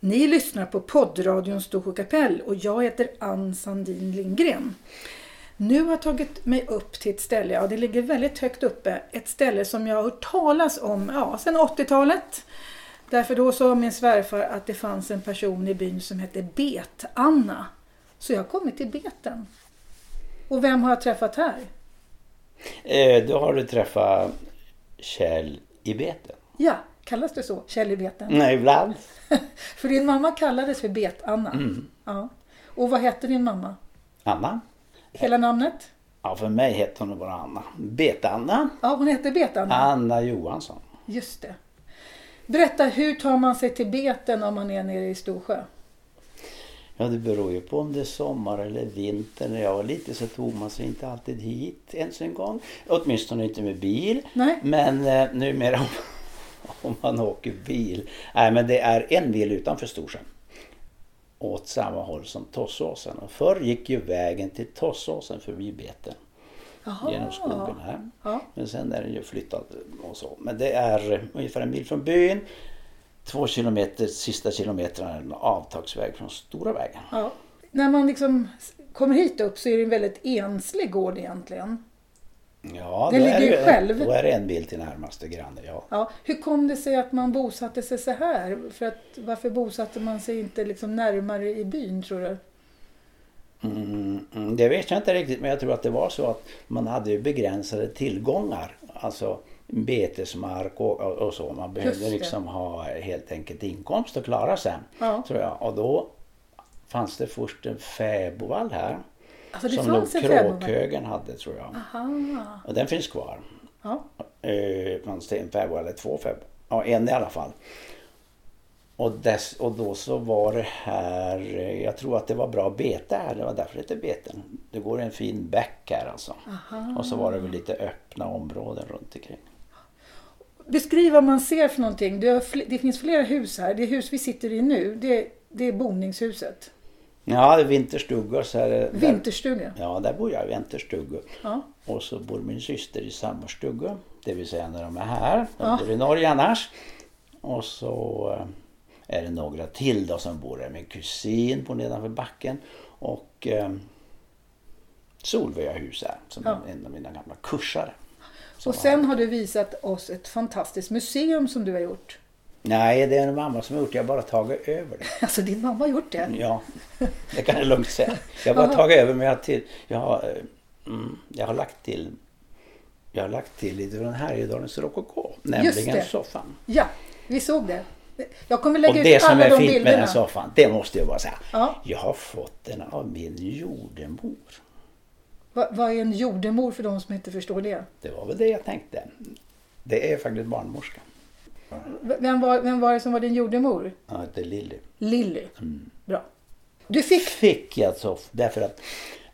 Ni lyssnar på poddradion Storsjö kapell och jag heter Ann Sandin Lindgren. Nu har jag tagit mig upp till ett ställe, ja det ligger väldigt högt uppe, ett ställe som jag har hört talas om ja, sedan 80-talet. Därför då sa min svärfar att det fanns en person i byn som hette Bet-Anna. Så jag har kommit till Beten. Och vem har jag träffat här? Eh, då har du träffat Kjell i beten. Ja, kallas det så? Kjell i Beten? Nej, ibland. för din mamma kallades för Bet-Anna. Mm. Ja. Och vad hette din mamma? Anna. Hela namnet? Ja, för mig hette hon bara Anna. Bet-Anna. Ja, hon hette Bet-Anna. Anna Johansson. Just det. Berätta, hur tar man sig till Beten om man är nere i Storsjö? Ja, det beror ju på om det är sommar eller vinter. När jag var liten så tog man sig inte alltid hit ens en gång. Åtminstone inte med bil. Nej. Men eh, numera om, man åker bil. Nej, men det är en mil utanför Storsjön. Åt samma håll som Tossåsen. Och förr gick ju vägen till Tossåsen förbi Beten. Jaha. Genom skogen här. Ja. Men sen är den ju flyttad och så. Men det är ungefär en mil från byn. Två kilometer, sista kilometrarna är en avtagsväg från stora vägen. Ja. När man liksom kommer hit upp så är det en väldigt enslig gård egentligen. Ja, Den ligger är ju själv. Då är det en bil till närmaste granne, ja. Ja. Hur kom det sig att man bosatte sig så här? För att, varför bosatte man sig inte liksom närmare i byn tror du? Mm, det vet jag inte riktigt men jag tror att det var så att man hade begränsade tillgångar. Alltså betesmark och, och, så. Man behövde liksom ha helt enkelt inkomst att klara sig. Ja. Tror jag. Och då fanns det först en fäbodvall här. Alltså som nog? Kråkhögen hade tror jag. Aha. Och den finns kvar. Ja. Eh, fanns det en fäbod eller två fäbod? Ja, en i alla fall. Och, dess, och då så var det här, eh, jag tror att det var bra bete här, det var därför det hette beten. Det går en fin bäck här alltså. Aha. Och så var det väl lite öppna områden runt omkring. Beskriv vad man ser för någonting. Det, det finns flera hus här. Det hus vi sitter i nu, det, det är boningshuset. Ja, vinterstugor. Så är det, där, Vinterstuga. ja, där bor jag i vinterstugor. Ja. Och så bor min syster i samma stuga. Det vill säga när de är här. De Ja. bor i Norge annars. Och så eh, är det några till då som bor där. Min kusin bor nedanför backen. Och eh, Solveig har hus här. Som Ja. är en av mina gamla kursare. Och sen här. har du visat oss ett fantastiskt museum som du har gjort. Nej, det är en mamma som har gjort det. Jag har bara tagit över det. Alltså din mamma har gjort det? Ja, det kan jag lugnt säga. Jag har bara tagit över men jag har, till, jag har, eh, mm, jag har lagt till jag har lagt till lite från Härjedalens rokoko, nämligen det. soffan. Ja, vi såg det. Jag kommer Och lägga det ut som alla är de fint med bilderna. den soffan, det måste jag bara säga. Ja. Jag har fått den av min jordemor. Va, vad är en jordemor för de som inte förstår det? Det var väl det jag tänkte. Det är faktiskt barnmorska. Vem var, vem var det som var din jordemor? Han heter Lilly. Lilly. Mm. Bra. Du fick... Fick jag soff därför att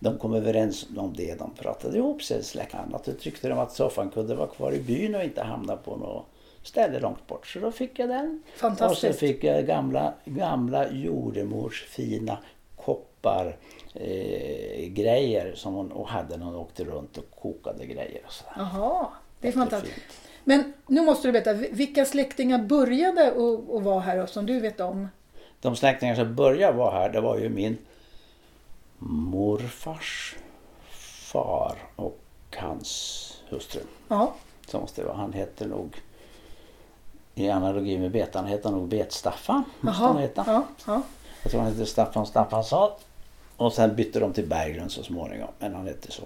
de kom överens om det. De pratade ihop sig släkten. Att då tyckte de att soffan kunde vara kvar i byn och inte hamna på något ställe långt bort. Så då fick jag den. Fantastiskt. Och så fick jag gamla, gamla jordemors fina koppar eh, grejer som hon och hade när hon åkte runt och kokade grejer. Och sådär. Jaha, det är fantastiskt. Men nu måste du berätta, vilka släktingar började att vara här och som du vet om? De släktingar som började vara här det var ju min morfars far och hans hustru. Ja, Så måste det vara. Han heter nog i analogi med Bet, han heter nog Bet-Staffan. Han Jaha. Ja, ja. Jag tror han heter Staffan Staffansson. Och sen bytte de till Berglund så småningom. Men han hette så.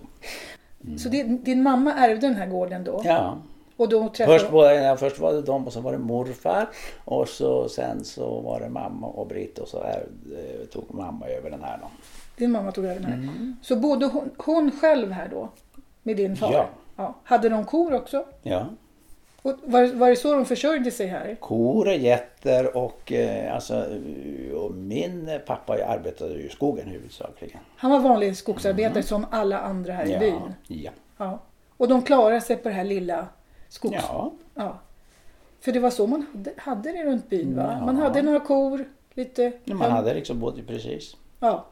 Så din, din mamma ärvde den här gården då? Ja. Och då träffade Först var, först var det de och så var det morfar. Och så, sen så var det mamma och Britt och så ärvde, tog mamma över den här då. din mamma tog över den här. Så bodde hon, hon själv här då? Med din far? Ja. ja. Hade de kor också? Ja. Och var, var det så de försörjde sig här? Kor, getter och eh, alltså och min pappa arbetade i skogen huvudsakligen. Han var vanlig skogsarbetare som alla andra här i Ja, byn. ja. Ja. Och de klarade sig på det här lilla skogs... ja. Ja. För det var så man hade, hade det runt byn va? Ja. Man hade några kor, lite... Man hade liksom både precis. Ja.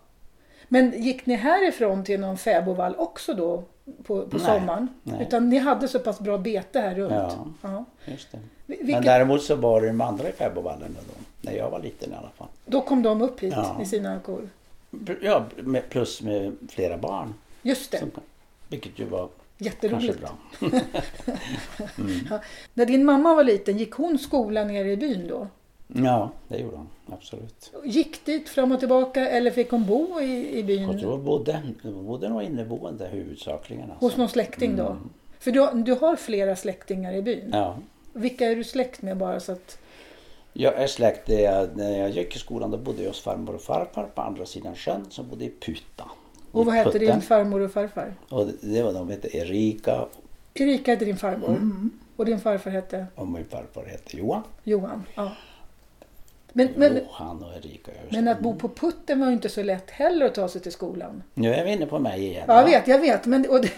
Men gick ni härifrån till någon fäbodvall också då på, på Nej, sommaren? nej. Utan ni hade så pass bra bete här runt? Ja. Ja. Just det. Vi- Men Vilket, däremot så var det de andra i fäbodvallen då, när jag var liten i alla fall. Då kom de upp hit Ja. med sina kor. Ja, med, plus med flera barn. Just det, Som, vilket ju var kanske jätteroligt. bra. När din mamma var liten, gick hon skola nere i byn då? Ja, det gjorde hon. Absolut. Gick dit fram och tillbaka eller fick hon bo i, i Jag byn? tror hon bodde, bodde nog inneboende huvudsakligen. Alltså. Hos någon släkting då? Mm. För du, du har flera släktingar i byn. Ja. Vilka är du släkt med bara så att... Jag är släkt, när jag gick i skolan då bodde jag hos farmor och farfar på andra sidan sjön som bodde i Puta. Och vad hette din farmor och farfar? Och det- det var de hette Erika Erika hette din farmor. Mm. Och din farfar hette och min farfar hette Johan. Johan. Ja. Men, men, Johan och Erika. men det. att bo på putten var ju inte så lätt heller att ta sig till skolan. Nu är vi inne på mig igen. Ja, jag vet, jag vet. Men, och det,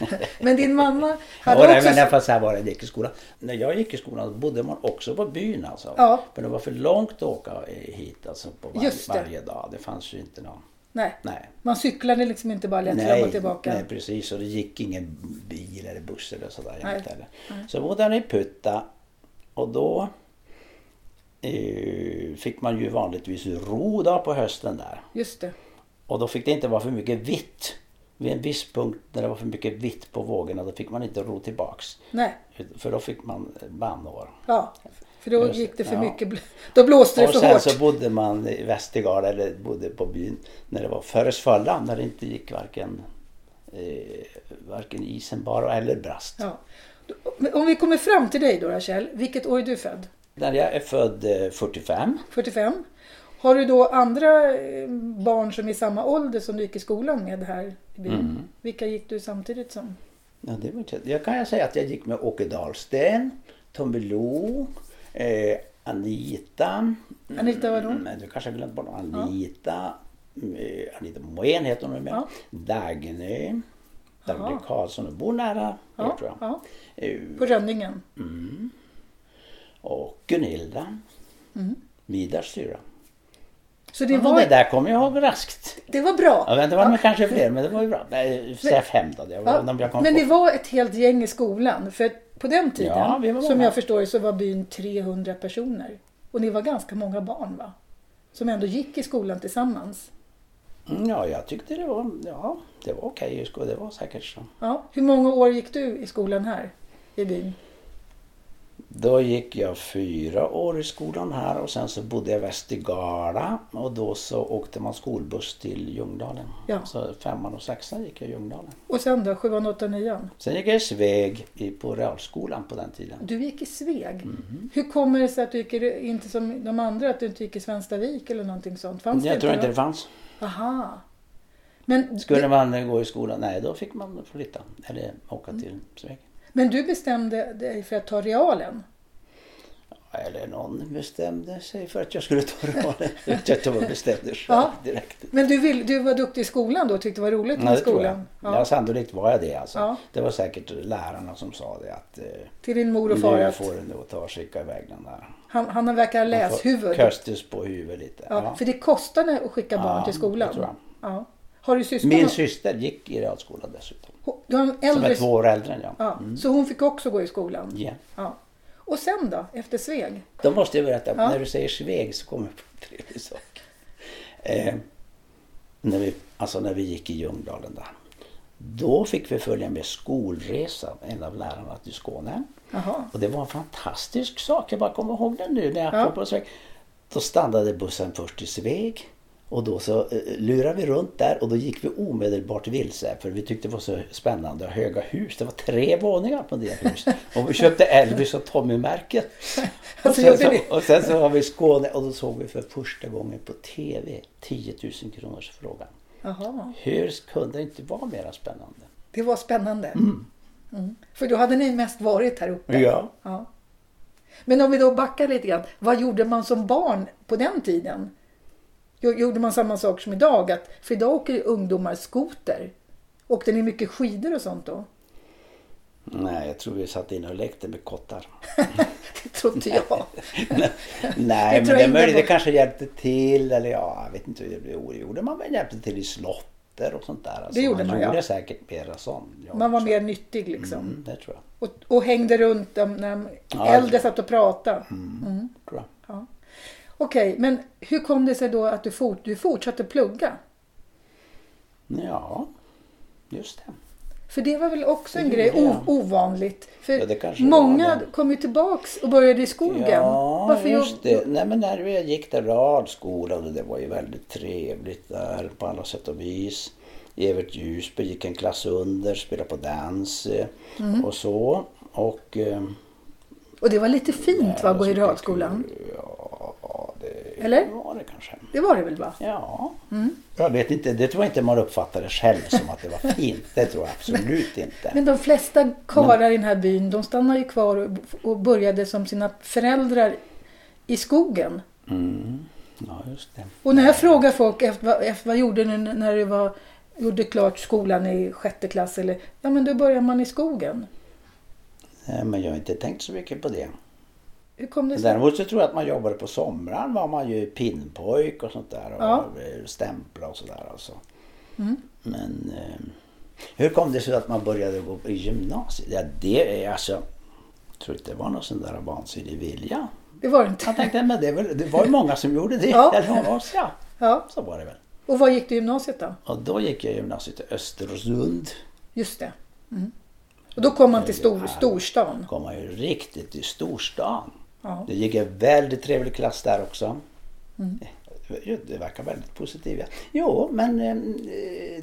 men din mamma Ja, hade nej, också... men jag får säga vad jag gick i skolan. När jag gick i skolan bodde man också på byn alltså. Ja. Men det var för långt att åka hit alltså på var, det. varje dag. Det fanns ju inte någon. Nej, Nej. man cyklade liksom inte bara lätt fram Nej, och tillbaka. nej, precis. Och det gick ingen bil eller buss eller sådär Nej. jämt heller. Så bodde han i Putta och då eh, fick man ju vanligtvis ro då på hösten där. Just det. Och då fick det inte vara för mycket vitt. Vid en viss punkt när det var för mycket vitt på vågorna då fick man inte ro tillbaks. Nej, För då fick man bannår. ja. För då Just gick det för ja. mycket... Då blåste det Och för sen hårt. så bodde man i Västergard eller bodde på byn när det var Föresfölla när det inte gick varken, eh, varken isen bara eller brast. Ja. Om vi kommer fram till dig då Rachel, vilket år är du född? När jag är född eh, 45. 45. Har du då andra eh, barn som är i samma ålder som du gick i skolan med här i byn? Mm. Vilka gick du samtidigt som? Ja, det var inte, jag kan säga att jag gick med Åke Dahlsten, Tommy Lo, eh, Anita. Anita vadå? Mm, du kanske har glömt bort. Anita. Eh, Anita Moen heter hon nu. Ja. Dagny. Dagny. Karlsson och bor nära er, Ja, tror jag. ja. Eh, På Rönningen? och Gunilda. Mm. Vidars syrra. Så det Ja, var, det där kommer jag ihåg raskt. det var bra. Inte, det var nog kanske fler men det var ju bra. Nej, säg fem då. Jag, Ja, om jag men på. det var ett helt gäng i skolan. För på den tiden, Ja, vi som jag förstår så var byn 300 personer. Och ni var ganska många barn va? Som ändå gick i skolan tillsammans. Mm, Ja, jag tyckte det var, ja, det var okej. Det var säkert så. Ja. Hur många år gick du i skolan här i byn? Då gick jag fyra år i skolan här och sen så bodde jag i Västergala och då så åkte man skolbuss till Ljungdalen. Ja. Så femman och sexan gick jag i Ljungdalen. Och sen då, sjuan, åttan, nian? Sen gick jag i Sveg på realskolan på den tiden. Du gick i Sveg. Mhm. Hur kommer det sig att du gick i, inte som de andra, att du inte gick i Svenstavik eller någonting sånt? Fanns Jag det tror inte då? det fanns. Aha. Men, Skulle man gå i skolan, nej då fick man flytta eller åka Mm. till Sveg. Men du bestämde dig för att ta realen? Eller någon bestämde sig för att jag skulle ta det. Jag jag bestämde själv Ja. direkt. Men du, vill, du var duktig i skolan då och tyckte det var roligt Ja, med det tror jag. skolan? Ja. sannolikt var jag det alltså. Ja. Det var säkert lärarna som sa det att eh, Till din mor och far nu får du nog ta och skicka iväg den där. han, han verkar läshuvud. Köstes på huvudet lite. Ja, Ja. För det kostade att skicka barn Ja, till skolan? det tror jag. Ja. Har du syskon? Min syster gick i realskolan dessutom. Du har en Som äldre... är två år äldre än jag. Ja, Så hon fick också gå i skolan? Ja. Ja. Och sen då, efter Sveg? Då måste jag berätta, Ja. när du säger Sveg så kommer jag på en trevlig sak. Eh, när, vi, alltså när vi gick i Ljungdalen där. Då fick vi följa med skolresa, en av lärarna till Skåne. Jaha. Och det var en fantastisk sak, jag bara kommer ihåg den nu när jag Ja. kom på Sveg. Då stannade bussen först i Sveg och då så eh, lurade vi runt där och då gick vi omedelbart vilse för vi tyckte det var så spännande. Höga hus, det var tre våningar på det huset. Och vi köpte Elvis och Tommy-märket. Och, Alltså, sen så- och sen så var vi i Skåne och då såg vi för första gången på TV 10 000 kronors frågan. Hur kunde det inte vara mera spännande? Det var spännande. Mm. För då hade ni mest varit här uppe? Ja. Ja. Men om vi då backar lite grann. Vad gjorde man som barn på den tiden? Jo- Gjorde man samma sak som idag? Att, för idag åker ju ungdomar skoter. Åkte ni mycket skidor och sånt då? Nej, jag tror vi satt inne och lekte med kottar. Det tror inte jag. Nej, men tror det möjligt det kanske hjälpte till. Eller ja, jag vet inte hur det blev. Gjorde man väl hjälpte till i slotter och sånt där. Alltså, Det gjorde man. man, gjorde ja. säkert mera sånt. Man var också. mer nyttig liksom. Mm, det tror jag. Och, och hängde runt dem när de Ja, äldre det- satt och pratade. Mm. Tror jag. Okej, men hur kom det sig då att du, fort, du fortsatte plugga? Ja, just det. För det var väl också en grej, jag. o- ovanligt. För Ja, många kom ju tillbaks och började i skogen. Ja, Varför just jobb- det. Nej, men när jag gick där radskola och det var ju väldigt trevligt där på alla sätt och vis. Evert Ljusby gick en klass under, spelade på dans eh, Mm. och så. Och... eh, Och det var lite fint va, att gå i radskolan? Ja, det Eller? var det kanske. Det var det väl va? Ja. Mm. Jag vet inte, det tror jag inte man uppfattade själv som att det var fint. Det tror jag absolut inte. Men de flesta karlar i den här byn, de stannade ju kvar och, och började som sina föräldrar i skogen. Mm. Ja, just det. Och när jag frågar folk efter, vad- efter vad gjorde ni när du var, gjorde klart skolan i sjätte klass? Eller, ja men då börjar man i skogen. Nej, Men jag har inte tänkt så mycket på det. Hur kom det sig? Däremot så tror jag att man jobbade på somrarna var man ju pinnpojk och sånt där. Och Ja. stämpla och sådär alltså. Mm. Men eh, hur kom det sig att man började gå i gymnasiet? Ja, det är alltså... Jag tror inte det var någon sån där vansinnig vilja. Det var det inte. Jag tänkte, men det, väl, det var ju många som gjorde det. Ja. Eller oss, ja. Ja. Så var det väl. Och var gick du gymnasiet då? Och då gick jag gymnasiet i Östersund. Just det. Mm. Och då kom man till stor, storstan. kom man ju riktigt i storstan. Ja. Det gick en väldigt trevlig klass där också. Mm. Jo, Det verkar väldigt positivt. ja. Jo, men eh,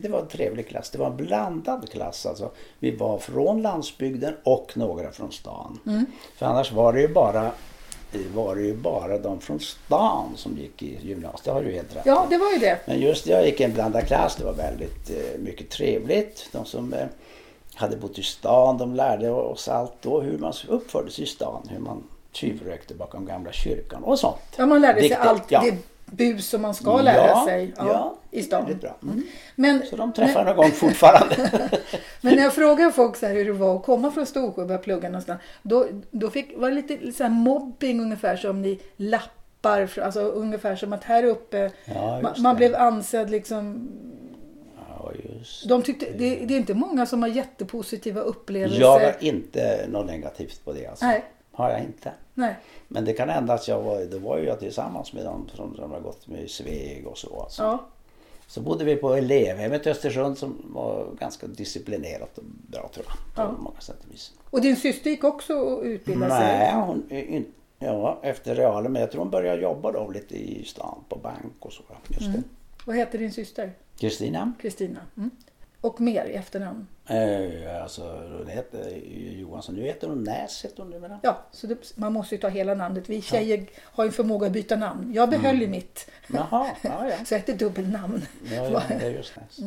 det var en trevlig klass. Det var en blandad klass. Alltså. Vi var från landsbygden och några från stan. Mm. För annars var det ju bara eh, var det ju bara de från stan som gick i gymnasiet. Det har du helt rätt Ja, det var ju det. Men just jag gick i en blandad klass. Det var väldigt eh, mycket trevligt. De som eh, hade bott i stan de lärde oss allt då hur man uppförde sig i stan. Hur man tjuvrökte bakom gamla kyrkan och sånt. Ja, man lärde sig Viktigt, allt ja. det bus som man ska lära ja, sig ja, ja, i stan. Bra. Mm. Men, Så de träffar någon gång fortfarande. men när jag frågar folk så här hur det var att komma från Storsjö och börja plugga någonstans. Då, då fick, var det lite så här mobbing ungefär som ni lappar. Alltså ungefär som att här uppe man, man blev ansedd liksom. De tyckte, det, det är inte många som har jättepositiva upplevelser. Jag har inte något negativt på det. Alltså. Nej. Har jag inte. Nej. Men det kan hända att jag var, då var ju jag tillsammans med dem som, som har gått med i Sveg och så. Alltså. Ja. Så bodde vi på elevhemmet i Östersund som var ganska disciplinerat och bra tror jag. På Ja. många sätt och vis. Och din syster gick också och utbildade sig? Nej, hon, in, ja, efter realen. Men jag tror hon började jobba då lite i stan på bank och så. Just Mm. det. Vad heter din syster? Kristina. Kristina. Mm. Och mer i efternamn? Eh, alltså hon heter Johansson. Nu heter hon Näs heter hon numera. Ja, så det, man måste ju ta hela namnet. Vi tjejer har ju förmåga att byta namn. Jag behöll ju mitt. Jaha, ja ja. Så jag heter dubbelnamn. Ja, ja det är just Näs.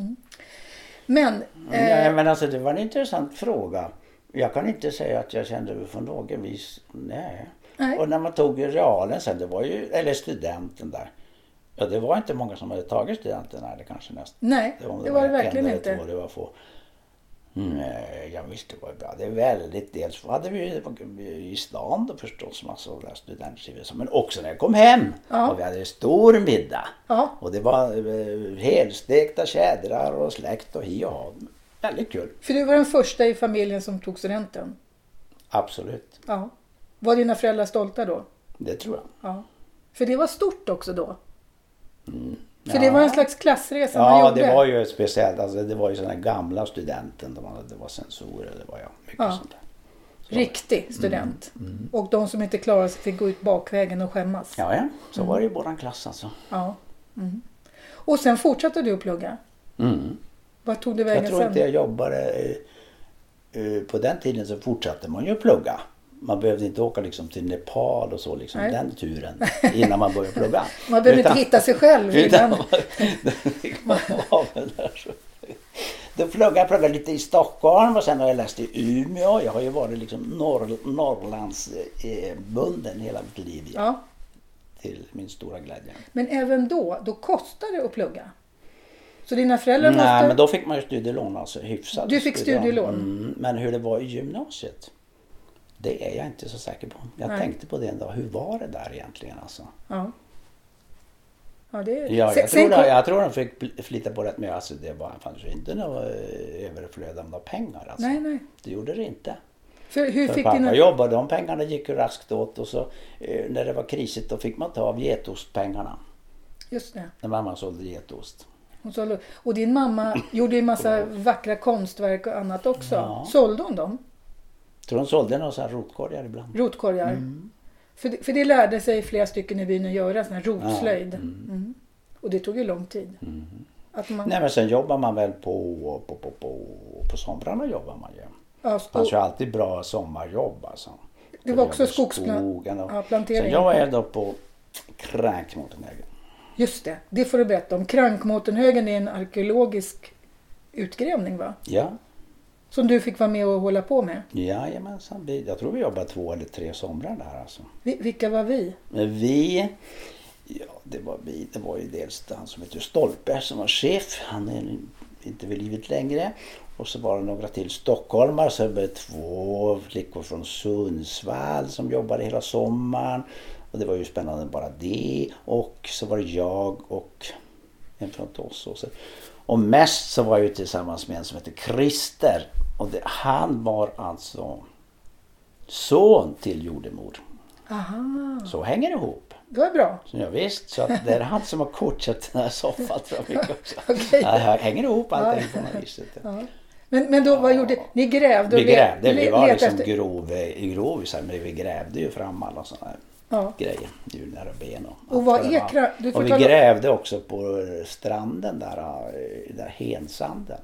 Men, Ja, eh, men alltså det var en intressant fråga. Jag kan inte säga att jag kände mig på något vis, nej. Nej. Och när man tog realen sen, det var ju, eller studenten där. Ja det var inte många som hade tagit studenten eller kanske nästan. nej, det var det verkligen en eller inte. Två, det var få. Nej, jag visste det var bra. Det är väldigt, dels hade vi i stan då förstås massa av det här studentlivet. Men också när jag kom hem. Ja. Och vi hade stor middag. Ja, Och det var eh, helstekta tjädrar och släkt och hi och ha. Väldigt kul. för du var den första i familjen som tog studenten. Absolut. Ja. Var dina föräldrar stolta då? Det tror jag. Ja. För det var stort också då. För Mm. Ja. det var en slags klassresa man Ja, gjorde. det var ju speciellt. Alltså, det var ju sådana gamla studenten. De hade, det var sensorer. Det var ja, mycket Ja. sånt där. Riktig student. Och de som inte klarade sig fick gå ut bakvägen och skämmas. Ja, ja. Så var det i våran klass alltså. Ja. Mm. Och sen fortsatte du att plugga. Mm. Vad tog du vägen Jag tror sen? inte jag jobbade... eh, eh, På den tiden så fortsatte man ju att plugga. Man behövde inte åka liksom till Nepal och så, liksom Nej. den turen innan man började plugga. Man behöver inte Utan- hitta sig själv Utan innan. man. Då pluggade jag pluggade lite i Stockholm och sen har jag läst i Umeå. Jag har ju varit liksom norr, Norrlandsbunden hela mitt liv ja. Ja. till min stora glädje. Men även då, då kostar det att plugga. Så dina föräldrar Nej, måste... men då fick man ju studielån alltså hyfsat. Du fick studielån? Mm, men hur det var i gymnasiet, det är jag inte så säker på. Jag Nej. tänkte på det en dag. Hur var det där egentligen alltså? Ja. Ja, det. Ja, jag, tror, kom- jag tror de fick flytta på rätt mycket. Alltså, det var, fanns ju inte något eh, överflöd av pengar. Alltså. Nej, nej. Det gjorde det inte. För hur För fick pappa dina... jobbade, de pengarna gick ju raskt åt och så eh, när det var krisigt då fick man ta av getostpengarna. Just det. När mamma sålde getost. Hon sålde... Och din mamma gjorde ju massa vackra konstverk och annat också. Ja. Sålde hon dem? Tror de sålde några sådana här rotkorgar ibland. Rotkorgar? Mm. För, det- för det lärde sig flera stycken i byn att göra, sån här rotslöjd. Mm. Och det tog ju lång tid. Att man, Nej men sen jobbar man väl på, på, på, på, på somrarna jobbar man ju. ja, Det fanns ju alltid bra sommarjobb alltså. Det var också jobb i skogsplan- skogen och- ja, plantering. Sen jag är då på Kränkmotenhögen. just det, det får du berätta om. Krankmåtenhögen är en arkeologisk utgrävning va? Ja, Som du fick vara med och hålla på med. jajamensan. Jag tror vi jobbade två eller tre somrar där alltså. Vi, vilka var vi? Men vi, ja det var vi, det var ju dels han som heter Stolpe som var chef. Han är inte vid livet längre. Och så var det några till stockholmare. Så var det två flickor från Sundsvall som jobbade hela sommaren. Och det var ju spännande bara det. Och så var det jag och en från så. och mest så var jag ju tillsammans med en som heter Christer. Och det, han var alltså son till jordemor. Aha, Så hänger det ihop. det var bra. Så ja, visst, så att det är han som har coachat den här soffan tror jag mycket också. Okej. Ja, här hänger ihop allting på något vis. Ja. Men, men då, vad gjorde ni? grävde och Vi grävde, vi var liksom efter- grov, grovisar men vi grävde ju fram alla sådana här Ja. grejer. Djurnära ben och Och vad är kra- du får Och vi tala- grävde också på stranden där, där hensanden.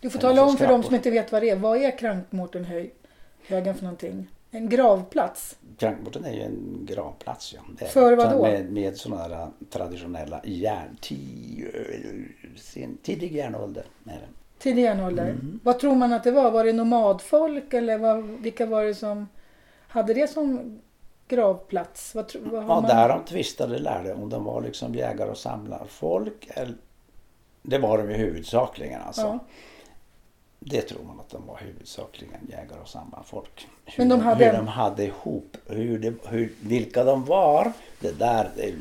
Du får tala om för de som inte vet vad det är. Vad är Krankmårtenhögen för någonting? En gravplats? Krankborten är ju en gravplats. Ja. Det För vad då? Med, med sådana där traditionella järn, tidig järnålder. Är det. Tidig järnålder. Mm. Vad tror man att det var? Var det nomadfolk eller vad, vilka var det som hade det som gravplats? Vad, vad har Ja, man... där de tvistade lärde om de var liksom jägare och samlarfolk. Eller, det var de ju huvudsakligen alltså. Ja. Det tror man att de var huvudsakligen jägare och samlarfolk. Hur Men de hade hur de hade ihop, hur det, hur, vilka de var. Det där, det,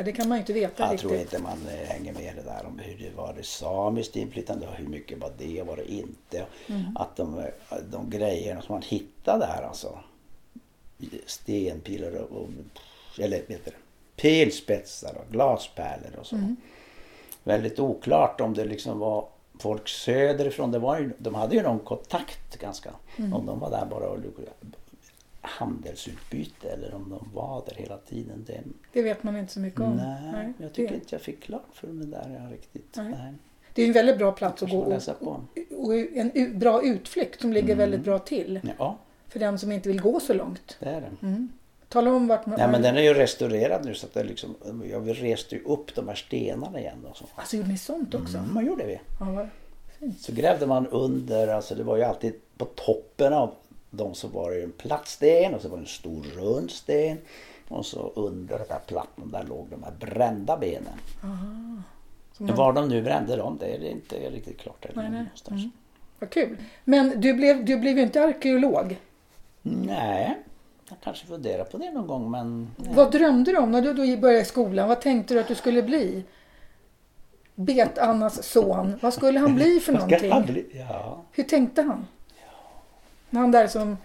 Ja, det kan man ju inte veta jag riktigt. tror inte man eh, hänger med det där om hur det var det samiskt inflytande och hur mycket var det var det inte. Mm. Att de, eh, de grejerna som man hittade där alltså. Stenpilar och, eller vet du, pilspetsar och glaspärlor och så. Mm. Väldigt oklart om det liksom var folk söderifrån. Det var ju, de hade ju någon kontakt ganska. Mm. Om de var där bara och handelsutbyte eller om de var där hela tiden. Det, Det vet man inte så mycket om. Nej, jag tycker det, inte jag fick klart för mig där ja, riktigt. Nej. Nej. det är en väldigt bra plats att gå och, och en bra utflykt som ligger Mm. väldigt bra till. Ja, För den som inte vill gå så långt. det är det. Mm. Tala om vart man... Nej men den är ju restaurerad nu så att det liksom, jag reste ju upp de här stenarna igen och så. Alltså gjorde ni sånt också? Mm, vad gjorde vi? Ja, fint. Så grävde man under, alltså det var ju alltid på toppen av de så var det ju en platt sten och så var det en stor rund sten. Och så under den där plattan där låg de här brända benen. Men man- var de nu brände dem, det är inte riktigt klart. Nej, nej. Mm. Vad kul. Men du blev, du blev ju inte arkeolog. Nej, jag kanske funderar på det någon gång men... Nej. Vad drömde du om när du då började skolan? Vad tänkte du att du skulle bli? Bet-Annas son. Vad skulle han bli för någonting? bli? Ja. Hur tänkte han? När han där som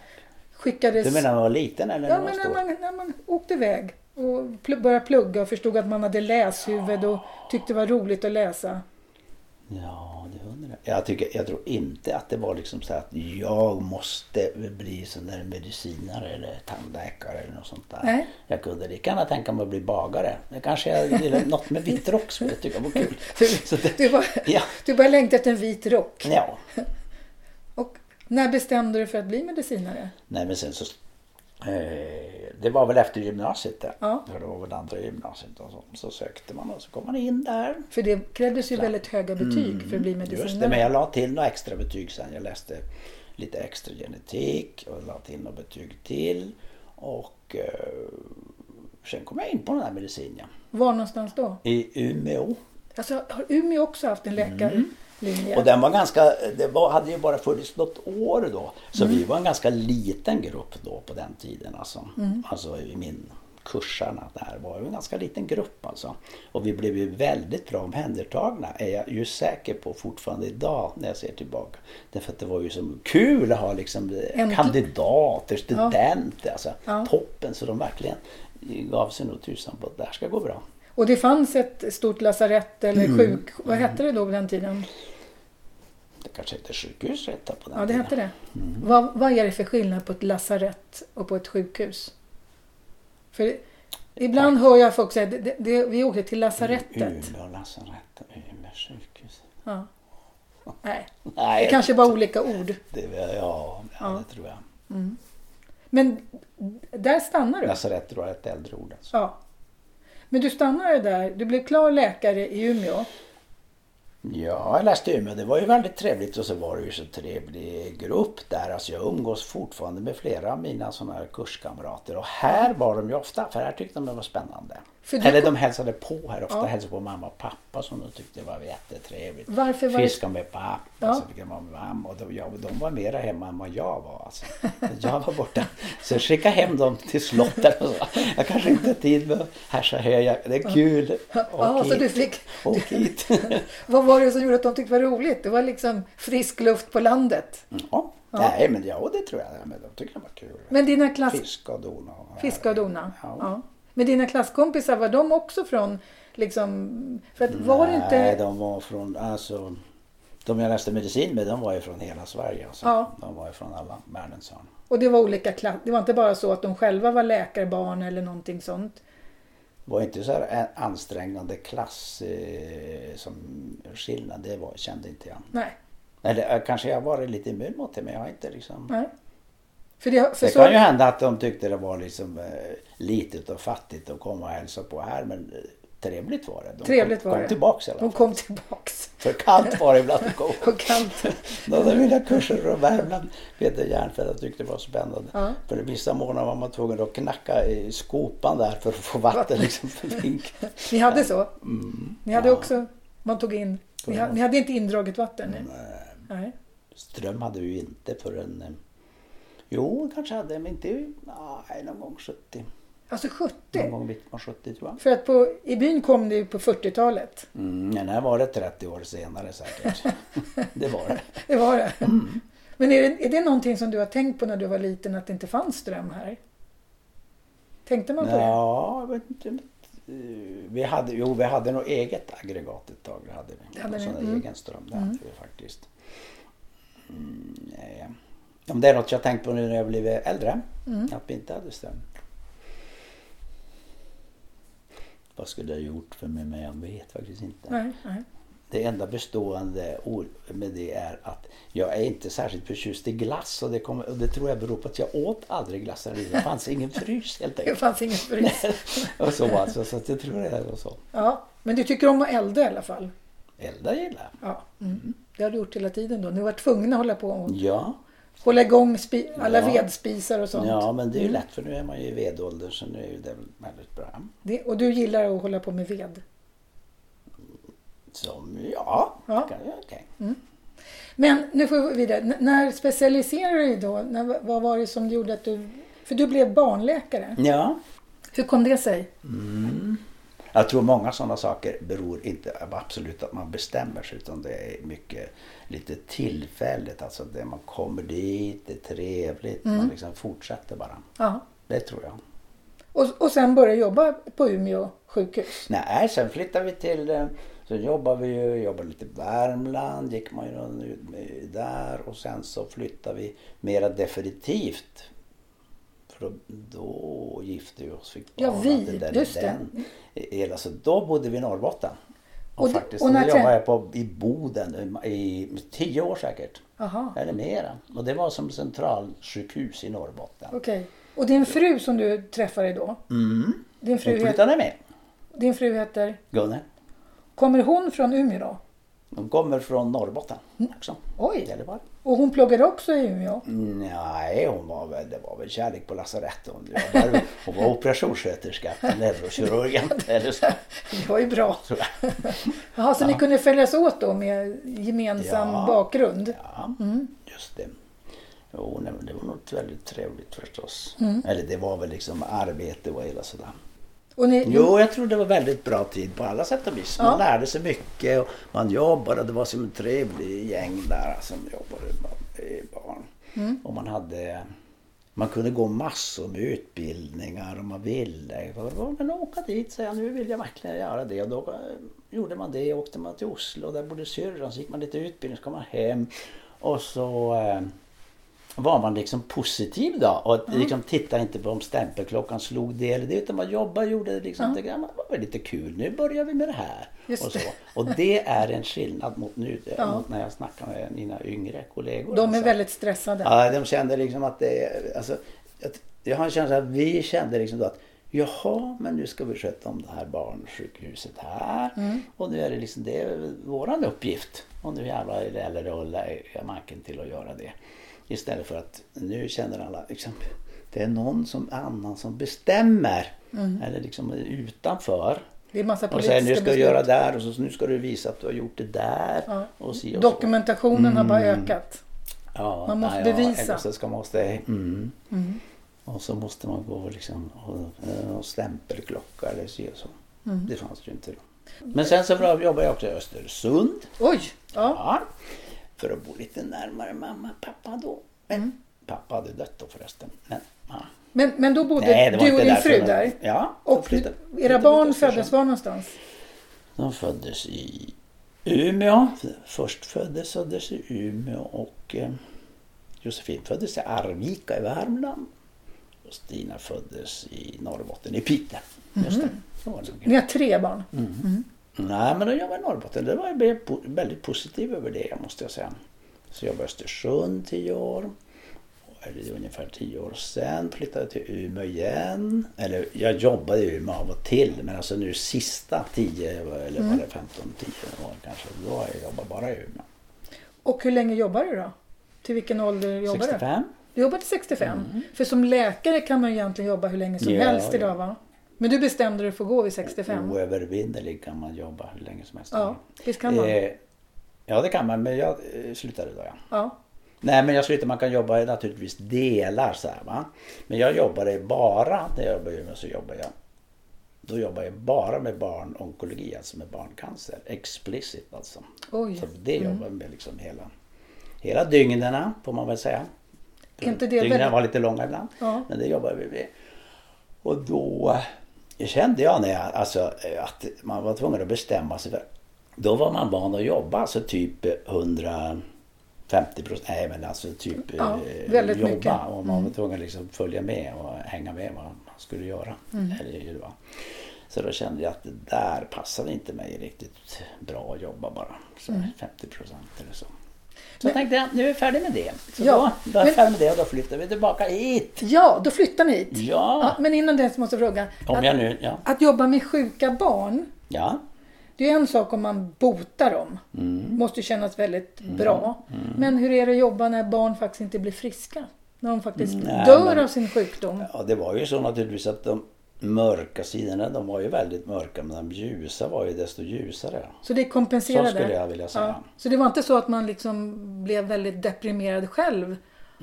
skickades... Du menar när man var liten eller Ja, när man men när var stor? man, när man åkte iväg och pl- började plugga och förstod att man hade läshuvud och tyckte det var roligt att läsa. Ja, jag. Tycker, jag tror inte att det var liksom så att jag måste bli sån där medicinare eller tandläkare eller något sånt där. Nej. Jag kunde lika gärna tänka mig att bli bagare. Det kanske jag ville något med vitt rock som jag tycker var kul. Så det, Du, var, ja, du började längta efter en vit rock. ja. Och när bestämde du för att bli medicinare? Nej men sen så... Eh, det var väl efter gymnasiet där. Ja. För det var väl andra gymnasiet och så. Så sökte man och så kom man in där. För det krävdes ju väldigt höga betyg för att bli Mm, Just det, medicinare. men jag la till några extra betyg sen. Jag läste lite extra genetik och la till några betyg till. Och eh, sen kom jag in på den här medicinen. Var någonstans då? I Umeå. Alltså, har Umeå också haft en läkarlinje? Och den var ganska, det var, hade ju bara funnits något år då. Så Mm. vi var en ganska liten grupp då på den tiden. Alltså, Mm. alltså i min kursarna där var en ganska liten grupp alltså. Och vi blev ju väldigt bra omhändertagna är jag ju säker på fortfarande idag när jag ser tillbaka. Därför att det var ju så kul att ha liksom En- kandidater, studenter, alltså Ja. toppen. Så de verkligen gav sig nog tusan på att det här ska gå bra. Och det fanns ett stort lasarett eller Mm. sjuk... Vad hette det då på den tiden? Det kanske hette sjukhus på den Ja, det tiden. hette det. Mm. Vad, vad är det för skillnad på ett lasarett och på ett sjukhus? För ibland hör jag folk säga det, vi åkte till lasarettet. Umeå lasarett och Umeå sjukhus. Ja. Nej, Nej, det kanske bara olika ord. det, ja, ja, Ja. det tror jag. Men där stannar du? Lasarett tror jag är ett äldre ord. Alltså. Ja. Men du stannade där. Du blev klar läkare i Umeå. Ja, jag läste Umeå. Det var ju väldigt trevligt och så var det ju så trevlig grupp där. Alltså jag umgås fortfarande med flera av mina sådana här kurskamrater. Och här var de ju ofta, för här tyckte de det var spännande. Eller kom- de hälsade på här ofta. Ja. Hälsade på mamma och pappa som de tyckte var jättetrevligt. Varför var det- Fiska med pappa, Ja. så fick jag vara med mamma. Och de, ja, de var mera hemma än vad jag var. Alltså. Jag var borta. Så jag skickade hem dem till slottet och så. Jag kanske inte har tid med här så jag. Det är kul. Åk Ja, så du fick... Åk hit. Vad var det som gjorde att de tyckte det var roligt? Det var liksom frisk luft på landet. Ja. Nej men ja, det tror jag. Ja, Men de tycker det var kul. Men dina klass... Fiska och dona. och- Fiska och dona? Ja. Ja. Men dina klasskompisar, var de också från liksom... För att var Nej, inte... de var från, alltså. De jag läste medicin med, de var ju från hela Sverige. Alltså. Ja. De var ju från alla världens hörn. Och det var olika klass... Det var inte bara så att de själva var läkarbarn eller någonting sånt. Det var inte så här ansträngande klass eh, som skillnad. Det var, kände inte jag. Nej. Eller eh, kanske jag varit lite immun mot det men jag har inte liksom. Nej. För det, för Det så, kan ju hända att de tyckte det var liksom eh, litet och fattigt att komma och hälsa på här men eh, trevligt var det. De Trevligt kom, var kom det. tillbaks i alla de fall. kom tillbaks. För kallt var det ibland att gå. På kanten. Någon av mina kurser från Värmland, Peter Järnfeldt, tyckte det var spännande. Ja. För vissa månader var man tvungen att knacka i skopan där för att få vatten liksom för vink. Ni hade så? Mm. Ni hade Ja. också... Man tog in... Ni, ha- ni hade inte indraget vatten? Nej. Nej. Ström hade vi ju inte förrän... Jo, kanske hade, men inte... Nej, någon gång 70. Alltså Någon 70? gång mitten på 70 tror jag. För att på, i byn kom ju på 40-talet. Mm, men här var det 30 år senare säkert. det var det. Det var det. Mm. Men är det, är det någonting som du har tänkt på när du var liten att det inte fanns ström här? Tänkte man på det? Ja, jag vet inte. Eh, Vi hade, jo, vi hade nog eget aggregat ett tag. Det hade vi. Det hade ni, Sån mm. egen ström. Det hade vi faktiskt. Mm, nej. Om det är något jag tänkt på nu när jag blivit äldre. Mm. Att vi inte hade ström. Vad skulle jag gjort för mig? Men jag vet faktiskt inte. Nej, nej. Det enda bestående med det är att jag är inte särskilt förtjust i glass och det, kommer, och det tror jag beror på att jag åt aldrig glass. jag var. Det fanns ingen frys helt Det enkelt. fanns ingen frys. och så alltså, så jag tror det är så. Ja, men du tycker om att elda i alla fall? Elda gillar jag. Ja. Mm. Det har du gjort hela tiden då. Ni varit tvungna att hålla på och Ja, hålla igång alla Ja. vedspisar och sånt. ja, men det är ju lätt för nu är man ju i vedålder så nu är ju det väldigt bra. Det, och du gillar att hålla på med ved? Som, ja, Ja. kan jag- okej. Men nu får vi vidare. N- när specialiserade du dig då? När, vad var det som gjorde att du... För du blev barnläkare. Ja, Hur kom det sig? jag tror många sådana saker beror inte absolut att man bestämmer sig utan det är mycket lite tillfälligt. Alltså det man kommer dit, det är trevligt, Mm. man liksom fortsätter bara. Ja. Det tror jag. Och, och sen började jobba på Umeå sjukhus. Nej, sen flyttade vi till, eh, så jobbade vi ju, jobbade lite Värmland, gick man ju där och sen så flyttade vi mera definitivt. För då, då gifte vi oss, fick Ja, barn, vi, hade den, just det. den. Hela, så då bodde vi i Norrbotten. Och, faktiskt, och när trä- jobbade jag på, i Boden i, tio år säkert. Jaha, Eller mera. Och det var som centralsjukhus i Norrbotten. okej. Och din fru som du träffade då? Mm. Din fru, Hon flyttade med. din fru heter? Gunnel. Kommer hon från Umeå då? De kommer från Norrbotten också. Oj! Gällivare. Och hon pluggade också i Umeå? Nej, hon var väl, det var väl kärlek på lasarettet. Hon, jobbade- hon var operationssköterska på neurokirurgen. Eller så, Det var ju bra. Jaha, så ni kunde följas åt då med gemensam Ja. bakgrund? Ja, Mm. just det. Jo, nej, det var något väldigt trevligt förstås. Mm. Eller det var väl liksom arbete och hela sådär. Ni, Jo, jag tror det var väldigt bra tid på alla sätt och vis. Man Ja. lärde sig mycket och man jobbade. Det var som en trevlig gäng där som jobbade med barn. Mm. Och man hade... Man kunde gå massor med utbildningar om man ville. Men åka dit, säga nu vill jag verkligen göra det. Och då eh, gjorde man det. Åkte man till Oslo, där bodde syrran. Så gick man lite utbildning, så kom man hem. Och så eh, var man liksom positiv då. Och liksom tittade inte på om stämpelklockan slog det eller det. Utan man jobbade och gjorde det liksom. Ja. Det var lite kul. Nu börjar vi med det här. Just och, så. det. och det är en skillnad mot nu. Ja. Mot när jag snackar med mina yngre kollegor. de är alltså. väldigt stressade. Ja, de kände liksom att det... Alltså, jag har en känsla att vi kände liksom då att Jaha, men nu ska vi sköta om det här barnsjukhuset här. Mm. Och nu är det liksom det är våran uppgift. Och nu jävlar gäller det lägga manken till att göra det. Istället för att nu känner alla liksom, det är någon som annan som bestämmer. Eller liksom utanför. Det är massa Och politiska säger nu ska du beslut. göra där och så nu ska du visa att du har gjort det där. Ja. Och si och. Dokumentationen har bara Mm. ökat. Ja, Man måste ja, bevisa. eller så ska man måste, mm. Mm. Och så måste man gå liksom och, eh, och stämpelklocka eller så. och så. Mm. Det fanns ju inte då. Men sen så jobbade jag också i Östersund. Oj! Ja. Ja, för att bo lite närmare mamma och pappa då. Men Mm. pappa hade dött då förresten. Men, ja. Men, men då bodde Nej, du och din fru där? Ja. Och flyttade- era barn föddes var någonstans? De föddes i Umeå. Först föddes föddes i Umeå och eh, Josefin föddes i Arvika i Värmland. Och Stina föddes i Norrbotten, i Piteå. Nog. Ni har tre barn? Nej, men då jobbade i Norrbotten. Det var jag väldigt positiv över det, måste jag säga. Så jag jobbade i Östersund tio år. Är ungefär tio år sen flyttade jag till Umeå igen. Eller jag jobbade i Umeå av och till, men alltså nu sista tio, eller var det 15, 10 år kanske, då har jag jobbat bara i Umeå. Och hur länge jobbar du då? Till vilken ålder jobbar du? 65? Du jobbar till 65? För som läkare kan man ju egentligen jobba hur länge som Ja, helst idag va? Men du bestämde dig för att gå vid 65? Oövervinnerlig kan man jobba hur länge som helst. Ja, visst kan man? Eh, ja, det kan man, men jag eh, slutade då ja. Ja. Nej men jag slutade, man kan jobba naturligtvis delar så här va. Men jag jobbade bara, när jag jobbade Umeå så jobbade jag då jobbar jag bara med barnonkologi, alltså med barncancer. Explicit alltså. Oj. Så det jobbar jag med liksom hela, hela dygnerna får man väl säga. Inte det Dygnen väldigt- var lite långa ibland. Ja. Men det jobbade vi med. Och då kände jag när jag, alltså, att man var tvungen att bestämma sig för då var man van att jobba alltså typ 150 procent, nej men alltså typ Ja, eh, väldigt jobba mycket. Mm. och man var tvungen att liksom följa med och hänga med vad man skulle göra. Mm. Eller var. Så då kände jag att det där passade inte mig riktigt bra att jobba bara. Så Mm. 50 procent eller så. Så jag tänkte jag, nu är jag färdig med det. Så Ja, då, då är men- jag färdig med det och då flyttar vi tillbaka hit. Ja, då flyttar ni hit. Ja. Ja, men innan dess måste jag fråga. Om att, jag nu, ja. att jobba med sjuka barn, Ja. det är en sak om man botar dem. Mm. måste kännas väldigt bra. Men hur är det att jobba när barn faktiskt inte blir friska? När de faktiskt Nej, dör men- av sin sjukdom. ja, det var ju så naturligtvis att de mörka sidorna, de var ju väldigt mörka men de ljusa var ju desto ljusare. Så det kompenserade? Så skulle jag vilja säga. Ja. Så det var inte så att man liksom blev väldigt deprimerad själv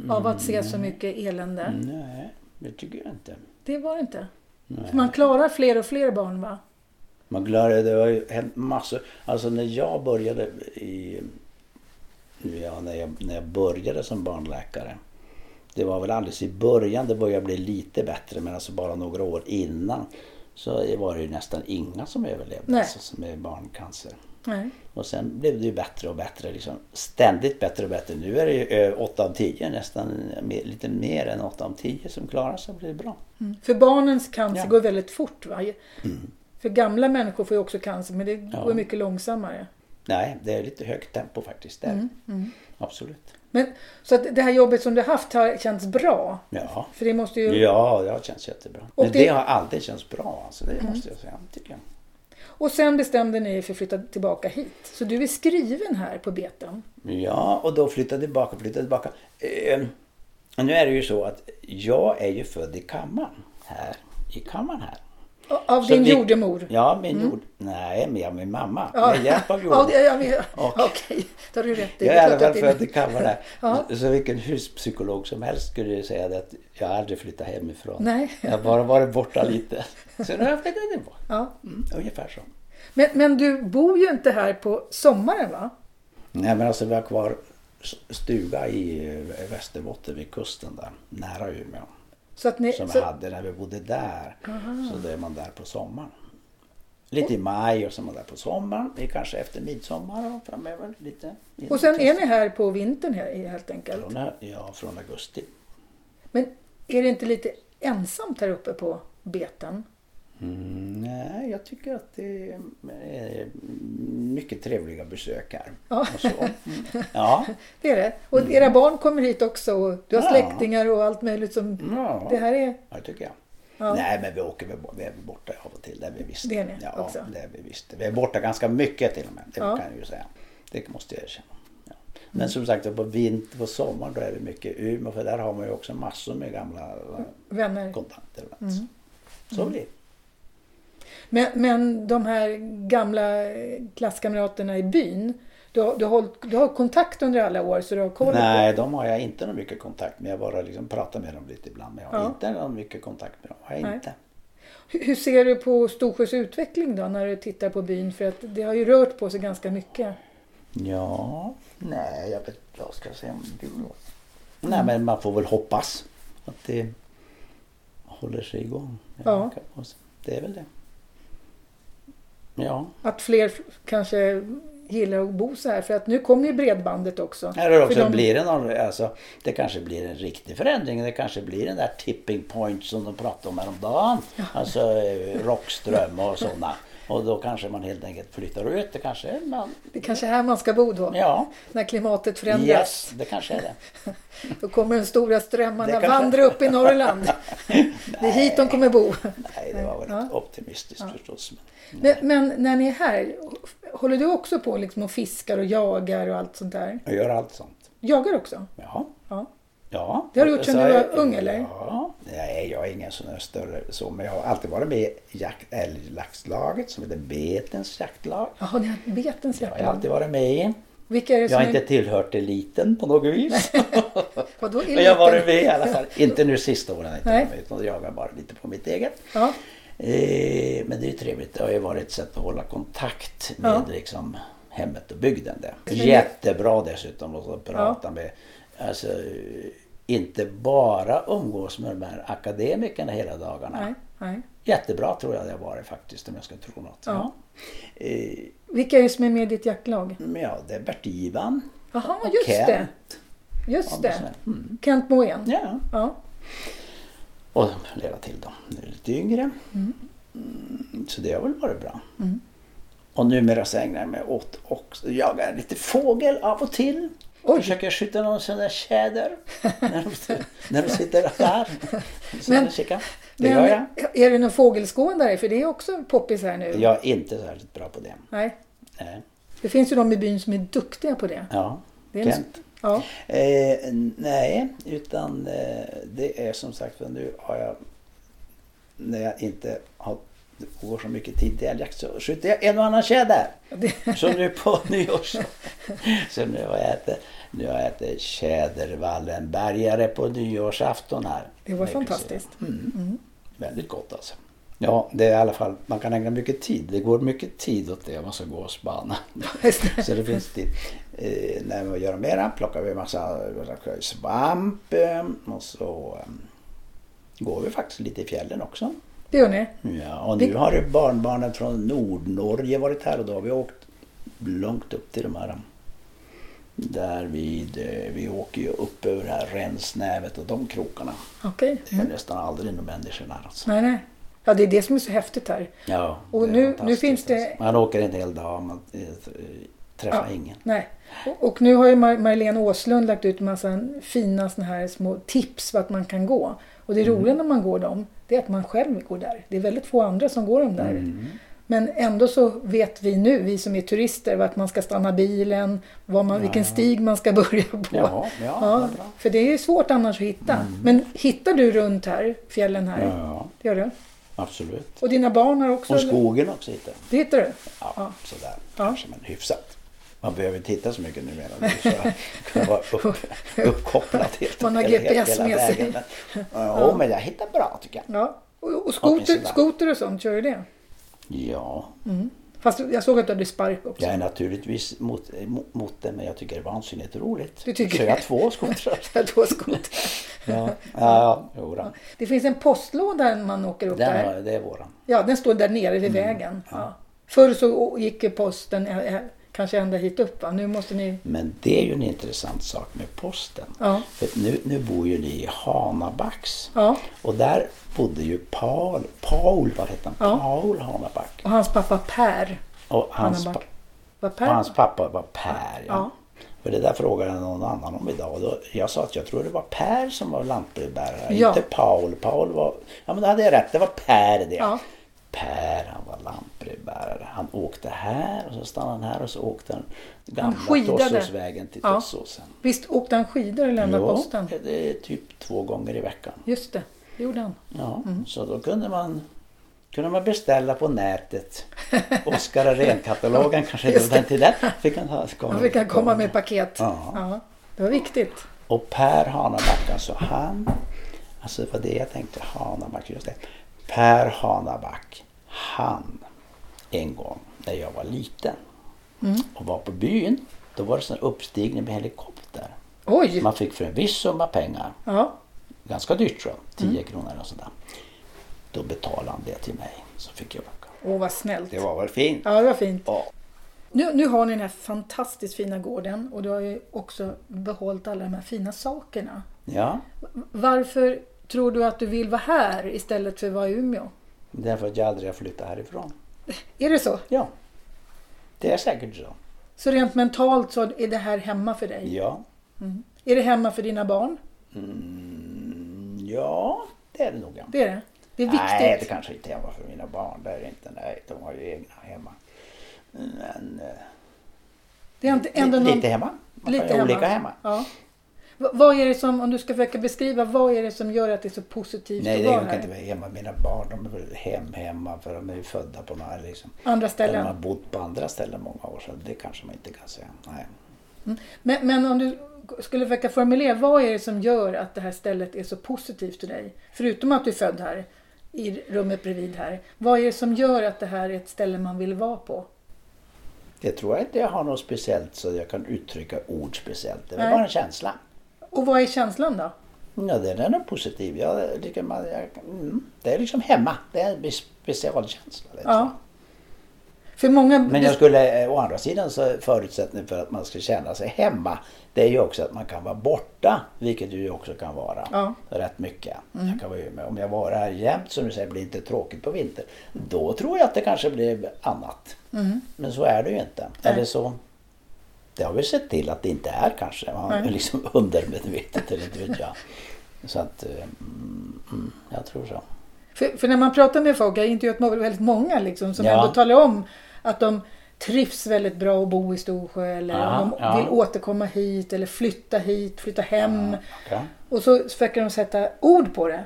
av att se Mm. så mycket elände? Nej, det tycker jag inte. Det var det inte. Nej. Man klarar fler och fler barn va? Man glömde, det har ju hänt massor. Alltså när jag började i... Ja, när jag, när jag började som barnläkare. Det var väl alldeles i början det började bli lite bättre men alltså bara några år innan. Så var det ju nästan inga som överlevde alltså, med barncancer. Nej. Och sen blev det ju bättre och bättre. Liksom. Ständigt bättre och bättre. Nu är det ju 8 av 10, nästan lite mer än 8 av 10 som klarar sig och blir bra. Mm. För barnens cancer Ja. går väldigt fort va? För gamla människor får ju också cancer men det Ja. går mycket långsammare. Nej, det är lite högt tempo faktiskt. Där. Mm, Absolut. Men, så att det här jobbet som du har haft har känts bra? Ja. För det måste ju... Ja, det har känts jättebra. Och Men det- det... har alltid känts bra. Alltså, det måste jag säga. Tycker jag. Och sen bestämde ni er för att flytta tillbaka hit. Så du är skriven här på beten. Ja, och då flyttade jag tillbaka, flyttade tillbaka. Eh, nu är det ju så att jag är ju född i kammaren. Här. I kammaren här. Av Så din vi- jordemor? Ja, min jord... Nej, med min mamma. Ja. Med hjälp av Ja, jordemor. vet. Och- Okej, då har du rätt. Det Jag är i alla fall född i Kalmar Ja. Så vilken huspsykolog som helst skulle säga det att jag aldrig flyttat hemifrån. Nej. Jag har bara varit borta lite. Så nu har jag flyttat tillbaka. Ja. Mm, ungefär så. Men, men du bor ju inte här på sommaren va? Nej men alltså vi har kvar stuga i Västerbotten vid kusten där. Nära Umeå. Så ni, Som så, vi hade när vi bodde där. Så då är man där på sommaren. Lite i maj och så är man där på sommaren. Det är kanske efter midsommar och framöver lite. och sen är ni här på vintern här, helt enkelt. Från, ja, från augusti. Men är det inte lite ensamt här uppe på beten? Mm, nej, jag tycker att det är mycket trevliga besök här. Ja. Mm. Ja. Det är det. Och era barn kommer hit också och du har Ja. släktingar och allt möjligt som... ja, Det här är... det tycker jag. Ja. Nej, men vi åker väl vi är borta av och till. Det är vi visst. Det är ni ja, också. det är vi visst. Vi är borta ganska mycket till och med. Det Ja. kan jag ju säga. Det måste jag erkänna. Ja. Men som sagt, på vinter på sommaren då är det mycket Umeå. För där har man ju också massor med gamla Vänner. kontakter. Mm. Så blir det. Men, men de här gamla klasskamraterna i byn, du har, du, har, du har kontakt under alla år så du har koll Nej, på... de har jag inte någon mycket kontakt med. Jag bara liksom pratar med dem lite ibland. Men jag har Ja. inte någon mycket kontakt med dem. Har jag Nej. inte. Hur, ser du på Storsjös utveckling då när du tittar på byn? För att det har ju rört på sig ganska mycket. Ja, nej, jag vet vad ska jag säga om du då? Nej, men man får väl hoppas att det håller sig igång. Ja. Det är väl det. Ja. Att fler kanske gillar att bo så här. För att nu kommer ju bredbandet också. Eller också de- blir det någon, alltså, det kanske blir en riktig förändring. Det kanske blir den där tipping point som de pratade om häromdagen. Alltså eh, Rockström och sådana. Och då kanske man helt enkelt flyttar ut. Det kanske man, Det är kanske här man ska bo då. ja, När klimatet förändras. yes, det kanske är det. Då kommer de stora strömmarna kanske- vandra upp i Norrland. det är hit de kommer bo. Nej, det var väl Ja. optimistiskt förstås. Men, men när ni är här, håller du också på liksom och fiskar och jagar och allt sånt där? Jag gör allt sånt. Jagar också? Ja. Ja. Ja. Det har du gjort sedan du var jag- ung, eller? Ja. Nej, jag är ingen sån här större så. Men jag har alltid varit med i jakt, älglaxlaget som heter Betens jaktlag. Jaha, ni har betens har jag jaktlag. alltid varit med i. Vilka är det Jag som har är... inte tillhört eliten på något vis. Vadå Men jag har varit eliten? med i alla fall. Inte nu sista åren inte, Nej. utan jag jagar bara lite på mitt eget. Ja, Eh, men det är trevligt. Det har ju varit ett sätt att hålla kontakt med Ja. liksom, hemmet och bygden. Där. Jättebra dessutom att prata med, alltså inte bara umgås med de här akademikerna hela dagarna. nej, nej. Jättebra tror jag det har varit faktiskt om jag ska tro något. Ja. Eh, Vilka är det som är med i ditt jaktlag? men ja, det är Bert-Ivan. Jaha, och just Kent. det. Just Ja, det. Mm. Kent Moen. Ja. Ja. Och flera till då. Nu är lite yngre. Mm. Mm, så det har väl varit bra. Mm. Och numera så ägnar jag mig åt också jagar lite fågel av och till. Oj. Försöker skjuta någon sån där tjäder när, de, när de sitter där. Så Men-. Det Men gör jag. är det någon fågelskådare? För det är också poppis här nu. Jag är inte särskilt bra på det. Nej. Nej. Det finns ju de i byn som är duktiga på det. Ja, Det Kent. Ja. Eh, nej, utan eh, det är som sagt för nu har jag när jag inte har det går så mycket tid till älgjakt så skjuter jag en och annan tjäder. Det, Så nu på nyårs... Så nu har jag ätit, nu har jag ätit tjädervallenbergare på nyårsafton här. det var fantastiskt. Mm. Mm. Väldigt gott alltså. Ja, det är i alla fall, man kan ägna mycket tid. Det går mycket tid åt det om man ska gå och spana. Så det finns tid. Eh, när vi gör mera plockar vi en massa svamp eh, och så eh, går vi faktiskt lite i fjällen också. Det gör ni? Ja, och nu Det- har barnbarnen från Nordnorge varit här och då har vi åkt långt upp till de här där vid, eh, vi åker ju upp över det här Rensnävet och de krokarna. Okej. Det är Mm. nästan aldrig några människor där alltså. Nej, nej. Ja, det är det som är så häftigt här. Ja, Och nu- nu finns det- Alltså. Man åker en hel dag, man eh, träffar Ja. ingen. Nej. Och, och nu har ju Mar- Marlene Åslund lagt ut en massa fina såna här små tips vart man kan gå. Och det Mm. roliga när man går dem, det är att man själv går där. Det är väldigt få andra som går dem där. Mm. Men ändå så vet vi nu, vi som är turister, vart man ska stanna bilen, vad man, vilken stig man ska börja på. Ja, ja, Ja, för det är svårt annars att hitta. Men hittar du runt här, fjällen här? Ja, Det gör du? absolut. Och dina barn har också... Och skogen också hittar Det hittar du? Ja, Ja. sådär. Ja. Kanske, men hyfsat. Man behöver inte titta så mycket numera. nu, Så jag kunna vara upp, uppkopplad helt Man har GPS med sig. Men, ja, men jag hittar bra tycker jag. Ja. Och, och Ja, skoter, skoter och sånt, kör du det? Ja, Fast jag såg att du hade spark också. jag är naturligtvis mot, mot, det men jag tycker det är vansinnigt roligt. Du tycker Så jag har två skotrar. Tog skoter. Ja, ja, jo, då. Det finns en postlåda när man åker upp Den där. det är våran. Ja, den står där nere vid vägen. Ja. Förr så gick ju posten eh, eh, kanske ända hit upp va? Nu måste ni... Men det är ju en intressant sak med posten. Ja. För nu, nu bor ju ni i Hanabacks. Ja. Och där bodde ju Paul, Paul vad hette han? Ja. Paul Hanaback. Och hans pappa Per. Och hans, pa- Var Per? och hans pappa var Per. Ja. För det där frågade någon annan om idag. Och då, jag sa att jag tror det var Per som var lantbrevbärare. Inte Paul. Paul var... Ja men då hade jag rätt. Det var Per det. Ja. Per han var lantbrevbärare. Han åkte här och så stannade han här och så åkte han gamla. Tossåsvägen till Ja. Tossåsen. Visst åkte han skidor och lämnade Jo, posten? det är typ två gånger i veckan. Just det, det gjorde han. Ja, Mm. så då kunde man, kunde man beställa på nätet. Oskar Arén-katalogen kanske det var den till den. Fick han, ha- Han fick han komma med paket. Ja. Det var viktigt. Och Per Hanaback, alltså han, alltså det var det jag tänkte, Hanaback, just det. Per Hanaback, han, en gång när jag var liten Mm. och var på byn, då var det sån uppstigning med helikopter. Oj! Man fick för en viss summa pengar Ja. ganska dyrt tror jag, Mm. 10 kronor och sådär. Då betalade han det till mig så fick jag åka. Åh, vad snällt. Det var väl fint? Ja, det var fint. Ja. Nu, nu har ni den här fantastiskt fina gården och du har ju också behållit alla de här fina sakerna. ja, Varför tror du att du vill vara här istället för att vara i Umeå? därför att jag aldrig har flyttat härifrån. Är det så? Ja, det är säkert så. Så rent mentalt så är det här hemma för dig? Ja, Är det hemma för dina barn? mm, ja det är det nog. Det är det? Det är viktigt? Nej, det kanske inte är hemma för mina barn. Det är inte. Nej, de har ju egna hemma. Men eh, det är inte ändå lite, någon... lite hemma. Man Lite hemma. olika hemma. Ja. Vad är det som, om du ska försöka beskriva, vad är det som gör att det är så positivt Nej, att det vara kan här? inte vara hemma. Mina barn de är väl hem hemma för de är ju födda på några liksom. Andra Eller de ställen? har bott på andra ställen många år så det kanske man inte kan säga. Nej. Men, men om du skulle försöka formulera, vad är det som gör att det här stället är så positivt för dig? Förutom att du är född här, i rummet bredvid här. Vad är det som gör att det här är ett ställe man vill vara på? Det tror jag inte jag har något speciellt så jag kan uttrycka ord speciellt. Det är Nej. bara en känsla. Och vad är känslan då? Ja, den är nog positiv. Jag tycker man, jag, mm, det är liksom hemma. Det är en specialkänsla. Jag. Ja. För många... Men jag skulle, eh, å andra sidan så förutsättning för att man ska känna sig hemma det är ju också att man kan vara borta, vilket ju också kan vara Ja. rätt mycket. Jag kan vara med. Om jag var här jämt som du säger, blir inte tråkigt på vinter. Då tror jag att det kanske blir annat. Mm. Men så är det ju inte. Nej. Eller så, det har vi sett till att det inte är kanske. Man Nej. liksom undermedvetet eller inte vet jag. Så att, eh, mm, mm, jag tror så. För, för när man pratar med folk, jag har intervjuat väldigt många liksom, som Ja. ändå talar om att de trivs väldigt bra att bo i Storsjö eller Ja, om de ja. vill återkomma hit eller flytta hit, flytta hem. Okej. Och så försöker de sätta ord på det.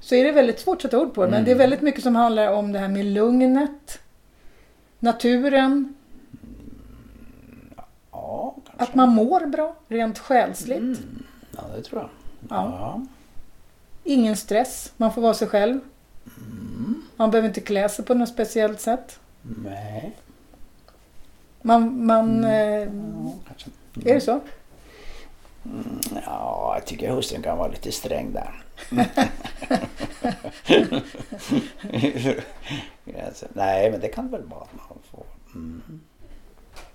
Så är det väldigt svårt att sätta ord på det. Men Mm. det är väldigt mycket som handlar om det här med lugnet, naturen. Att man mår bra rent själsligt. Mm. Ja, det tror jag. Ja. Ja. Ingen stress, man får vara sig själv. Mm. Man behöver inte klä sig på något speciellt sätt. Nej. Man, man, eh, Ja, kanske. är det så? Ja, jag tycker hustrun kan vara lite sträng där. Alltså, Nej, men det kan väl vara att man får. Mm.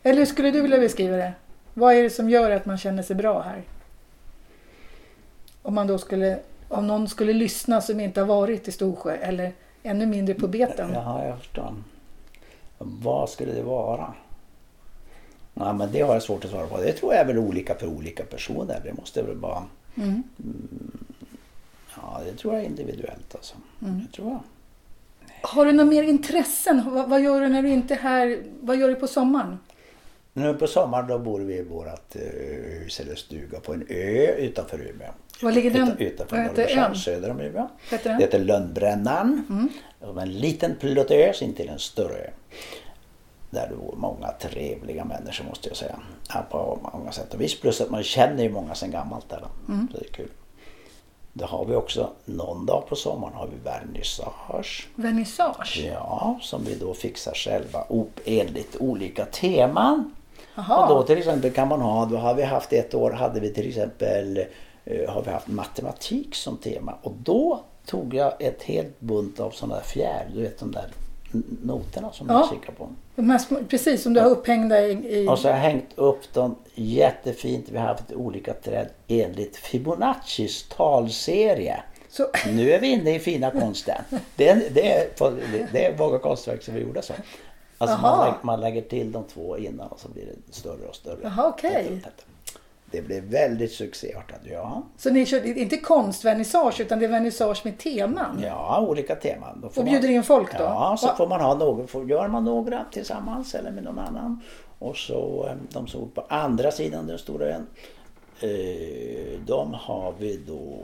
Eller hur skulle du vilja beskriva det? Vad är det som gör att man känner sig bra här? Om man då skulle, om någon skulle lyssna som inte har varit i Storsjö eller ännu mindre på beten. Jaha, jag förstår. Vad skulle det vara? Ja, men det har jag svårt att svara på. Det tror jag är väl olika för olika personer. Det måste väl vara... Mm. Ja, det tror jag är individuellt alltså. Mm. Det tror jag. Har du några mer intressen? Vad, vad gör du när du inte är här? Vad gör du på sommaren? Nu på sommaren då bor vi i vårt uh, hus eller stuga på en ö utanför Umeå. Var ligger den? Utan, utanför Norrköping, söder om Umeå. Heter den? Det heter Lönnbrännan. Mm. En liten plutt ö in till en större ö. Där det bor många trevliga människor måste jag säga. Ja, på många sätt och vis. Plus att man känner ju många sedan gammalt där. Mm. Så det är kul. Då har vi också någon dag på sommaren har vi vernissage. Vernissage? Ja, som vi då fixar själva enligt olika teman. Jaha. Och då till exempel kan man ha, då har vi haft ett år hade vi till exempel eh, har vi haft matematik som tema och då tog jag ett helt bunt av sådana där fjär, du vet de där noterna som Ja. man kikar på. Små, precis som du har upphängda i... i Och så har jag hängt upp dem jättefint. Vi har haft olika träd enligt Fibonaccis talserie. så, Nu är vi inne i fina konsten. Det det det är Våga konstverk som vi gjorde så. Alltså man, lägger, man lägger till de två innan och så blir det större och större. Jaha, okej. Det blev väldigt succéartat, ja. så ni kör inte konstvernissage utan det är vernissage med teman? Ja, olika teman. Och bjuder in folk då? Ja, så Va- får man ha någon, får, gör man några tillsammans eller med någon annan. Och så eh, de som på andra sidan den stora ön. Eh, de har vi då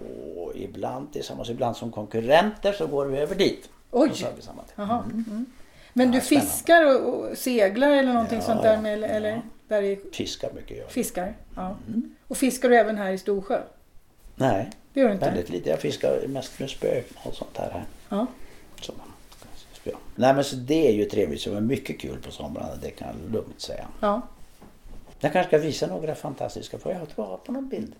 ibland tillsammans, ibland som konkurrenter så går vi över dit. Oj. Och så har vi samma tema. Mm. Men du spännande. fiskar och, och seglar eller någonting Ja, sånt där med, eller, eller där i Fiskar mycket jag. fiskar? Ja. Mm. Och fiskar du även här i Storsjö? Nej, Det gör du inte? väldigt lite. Jag fiskar mest med spö och sånt här. här. Ja. Så, spö. Nej men så det är ju trevligt. Så det var mycket kul på somrarna, det kan jag lugnt säga. ja. Jag kanske ska visa några fantastiska, för jag har på någon bild.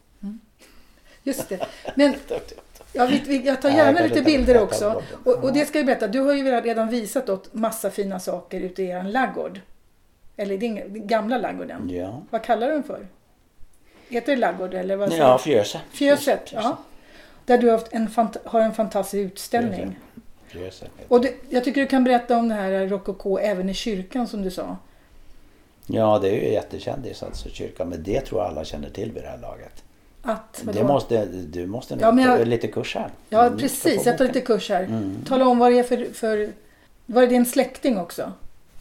Just det. Men ja, jag tar gärna lite bilder också. Och, och det ska jag berätta, du har ju redan visat åt massa fina saker ute i er laggård. Eller din gamla laggården. Ja, Vad kallar du den för? Heter det laggård eller vad ja? Fjöse. Fjöset, ja. Där du har, en har en fantastisk utställning. Fjöse. Och det, jag tycker du kan berätta om det här rokoko även i kyrkan som du sa. Ja, det är ju jättekändis alltså kyrkan, men det tror jag alla känner till vid det här laget. Att? Det måste, du måste Ja, jag- ta lite kurs här. Ja Mm, precis, jag tar lite kurs här. Mm. Tala om vad det är för, för var det din släkting också?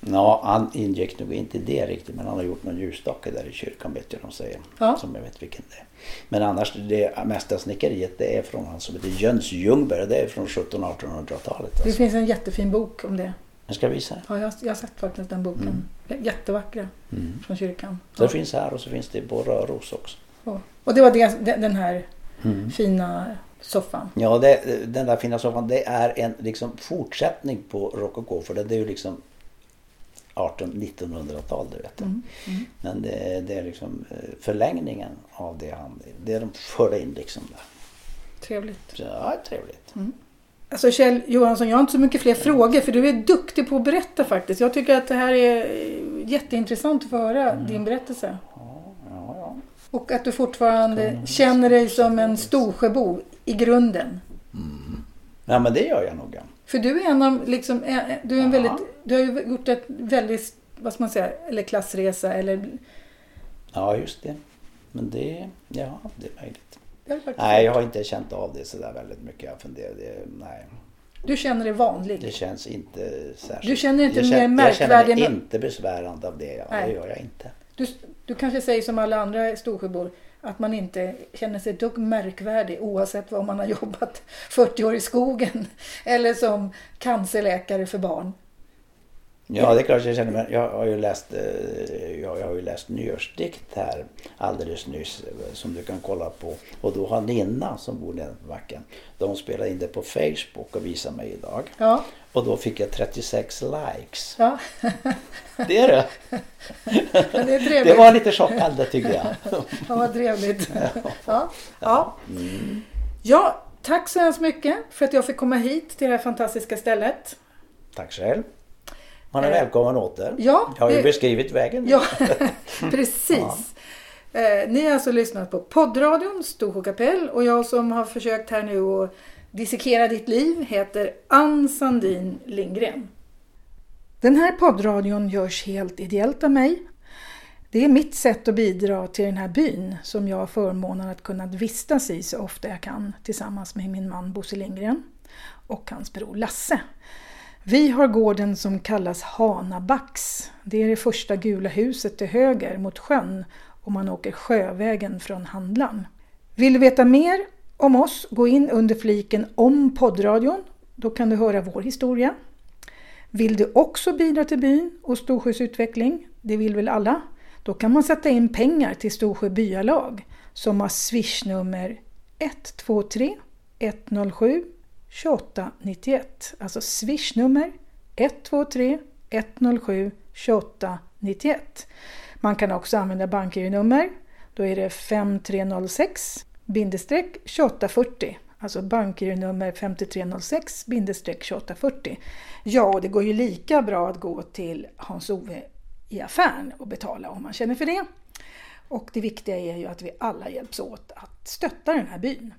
Ja, han ingick nog inte i det riktigt, men han har gjort någon ljusstake där i kyrkan vet jag de säger. Ja. Som jag vet vilken det är. Men annars, det mesta snickeriet det är från han som heter Jöns Ljungberg. Det är från 1700-1800-talet. Det Alltså. finns en jättefin bok om det. Jag ska visa. Ja, jag, jag har sett faktiskt den boken. Jättevackra Mm. från kyrkan. Så det finns här och så finns det på Röros också. Ja. Och det var det, den här Mm. fina soffan. Ja, det, den där fina soffan det är en liksom, fortsättning på rokoko. För det är ju liksom 1800-1900-tal, du vet. Mm. Men det, det är liksom eh, förlängningen av det han... Det de förde in liksom där. Trevligt. Så, ja, trevligt. Alltså Kjell Johansson, jag har inte så mycket fler frågor för du är duktig på att berätta faktiskt. Jag tycker att det här är jätteintressant att få höra din berättelse. Och att du fortfarande känner dig som en Storsjöbo i grunden. ja, men det gör jag nog. För du är en av, liksom, eh, du är en väldigt, du har ju gjort ett väldigt, vad ska man säga, eller klassresa eller... Ja, just det. Men det, ja, det är möjligt. Jag har faktiskt- Nej, jag har inte känt av det sådär väldigt mycket. Jag funderar, det, nej, Du känner dig vanlig. det känns inte särskilt... Du känner inte jag mer känner, Jag känner märkvärdig mig inte besvärande av det. Ja, det gör jag inte. Du, du kanske säger som alla andra Storsjöbor att man inte känner sig ett dugg märkvärdig oavsett vad man har jobbat 40 år i skogen eller som cancerläkare för barn. Ja, det är klart jag känner mig. Jag har ju läst, eh, jag, jag har ju läst nyårsdikt här alldeles nyss eh, som du kan kolla på. Och då har Nina som bor nere på backen, de spelade in det på Facebook och visade mig idag. Ja, Och då fick jag 36 likes. ja. Det är det. Men det är Det var lite chockande tycker jag. Ja, vad trevligt. Ja. Ja. ja, tack så hemskt mycket för att jag fick komma hit till det här fantastiska stället. Tack själv. Man är Eh, välkommen åter. ja, jag har ju det- beskrivit vägen. Ja, precis. Eh, ni har alltså lyssnat på poddradion Storsjö kapell och jag som har försökt här nu att dissekera ditt liv heter Ann Sandin Lindgren. Den här poddradion görs helt ideellt av mig. Det är mitt sätt att bidra till den här byn som jag har förmånen att kunna vistas i så ofta jag kan tillsammans med min man Bosse Lindgren och hans bror Lasse. Vi har gården som kallas Hanabacks. Det är det första gula huset till höger mot sjön om man åker sjövägen från Handlan. Vill du veta mer om oss, gå in under fliken om poddradion. Då kan du höra vår historia. Vill du också bidra till byn och Storsjös utveckling? Det vill väl alla? Då kan man sätta in pengar till Storsjö byalag som har swishnummer 123 107 2891. Alltså swishnummer 123 107 2891. Man kan också använda bankgironummer. Då är det 5306 2840. Alltså bankgironummer 5306 2840. Ja, och det går ju lika bra att gå till Hans-Ove i affären och betala om man känner för det. Och det viktiga är ju att vi alla hjälps åt att stötta den här byn.